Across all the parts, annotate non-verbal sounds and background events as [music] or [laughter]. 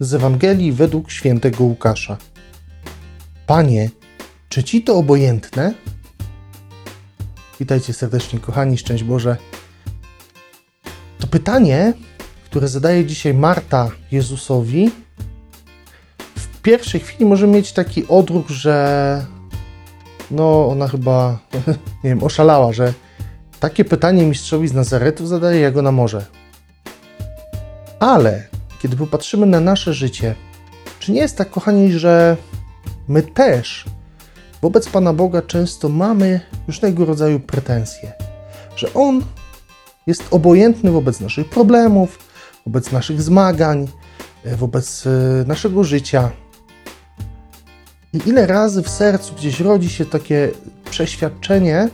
z Ewangelii według świętego Łukasza. Panie, czy ci to obojętne? Witajcie serdecznie, kochani, szczęść Boże. To pytanie, które zadaje dzisiaj Marta Jezusowi, w pierwszej chwili może mieć taki odruch, że no ona chyba, [laughs] nie wiem, oszalała, że takie pytanie mistrzowi z Nazaretu zadaje, jak ona może. Ale kiedy popatrzymy na nasze życie, czy nie jest tak, kochani, że my też wobec Pana Boga często mamy różnego rodzaju pretensje, że On jest obojętny wobec naszych problemów, wobec naszych zmagań, e, wobec e, naszego życia. I ile razy w sercu gdzieś rodzi się takie przeświadczenie,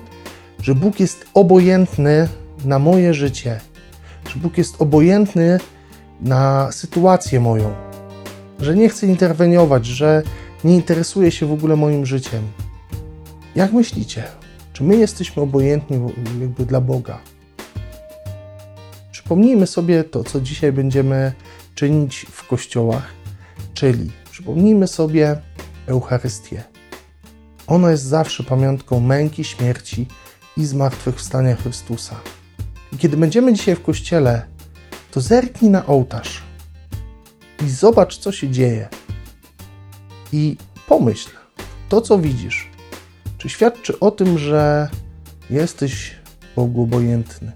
że Bóg jest obojętny na moje życie, że Bóg jest obojętny na sytuację moją, że nie chce interweniować, że nie interesuje się w ogóle moim życiem. Jak myślicie, czy my jesteśmy obojętni jakby dla Boga? Przypomnijmy sobie to, co dzisiaj będziemy czynić w kościołach, czyli przypomnijmy sobie Eucharystię. Ona jest zawsze pamiątką męki, śmierci i zmartwychwstania Chrystusa. I kiedy będziemy dzisiaj w kościele, to zerknij na ołtarz i zobacz, co się dzieje. I pomyśl, to co widzisz, czy świadczy o tym, że jesteś Bogu obojętny,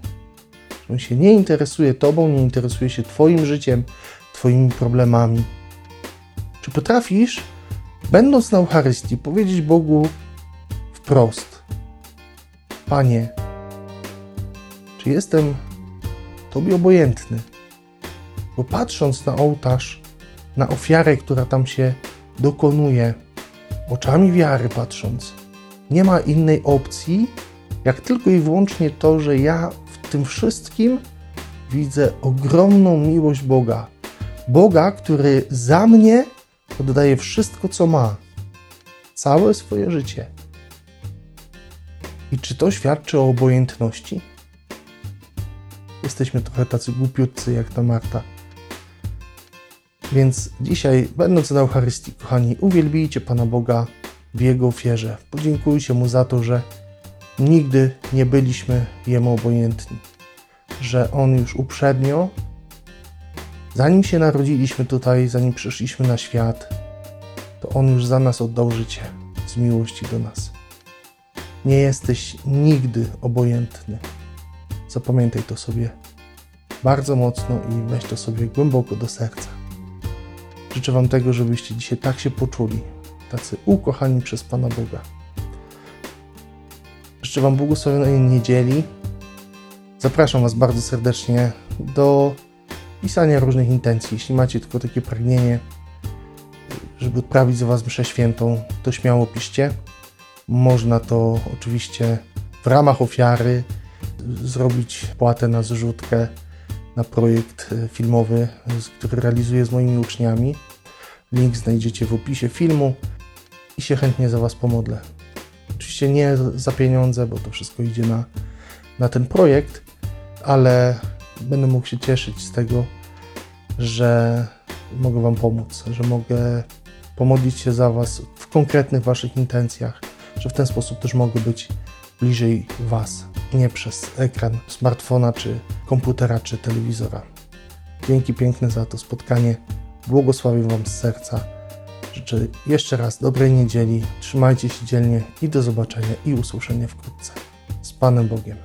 że On się nie interesuje Tobą, nie interesuje się Twoim życiem, Twoimi problemami. Czy potrafisz, będąc na Eucharystii, powiedzieć Bogu wprost: Panie, czy jestem Tobie obojętny? Bo patrząc na ołtarz, na ofiarę, która tam się dokonuje, oczami wiary patrząc, nie ma innej opcji, jak tylko i wyłącznie to, że ja w tym wszystkim widzę ogromną miłość Boga. Boga, który za mnie oddaje wszystko, co ma, całe swoje życie. I czy to świadczy o obojętności? Jesteśmy trochę tacy głupiutcy jak ta Marta. Więc dzisiaj, będąc na Eucharystii, kochani, uwielbijcie Pana Boga w Jego ofierze. Podziękujcie Mu za to, że nigdy nie byliśmy Jemu obojętni. Że On już uprzednio, zanim się narodziliśmy tutaj, zanim przyszliśmy na świat, to On już za nas oddał życie z miłości do nas. Nie jesteś nigdy obojętny. Zapamiętaj to sobie bardzo mocno i weź to sobie głęboko do serca. Życzę Wam tego, żebyście dzisiaj tak się poczuli, tacy ukochani przez Pana Boga. Życzę Wam błogosławionej niedzieli. Zapraszam Was bardzo serdecznie do pisania różnych intencji. Jeśli macie tylko takie pragnienie, żeby odprawić za Was mszę świętą, to śmiało piszcie. Można to oczywiście w ramach ofiary zrobić płatę na zrzutkę na projekt filmowy, który realizuję z moimi uczniami. Link znajdziecie w opisie filmu i się chętnie za Was pomodlę. Oczywiście nie za pieniądze, bo to wszystko idzie na, na ten projekt, ale będę mógł się cieszyć z tego, że mogę Wam pomóc, że mogę pomodlić się za Was w konkretnych Waszych intencjach, że w ten sposób też mogę być bliżej Was, nie przez ekran smartfona, czy komputera, czy telewizora. Dzięki piękne za to spotkanie. Błogosławię Wam z serca. Życzę jeszcze raz dobrej niedzieli. Trzymajcie się dzielnie i do zobaczenia i usłyszenia wkrótce. Z Panem Bogiem.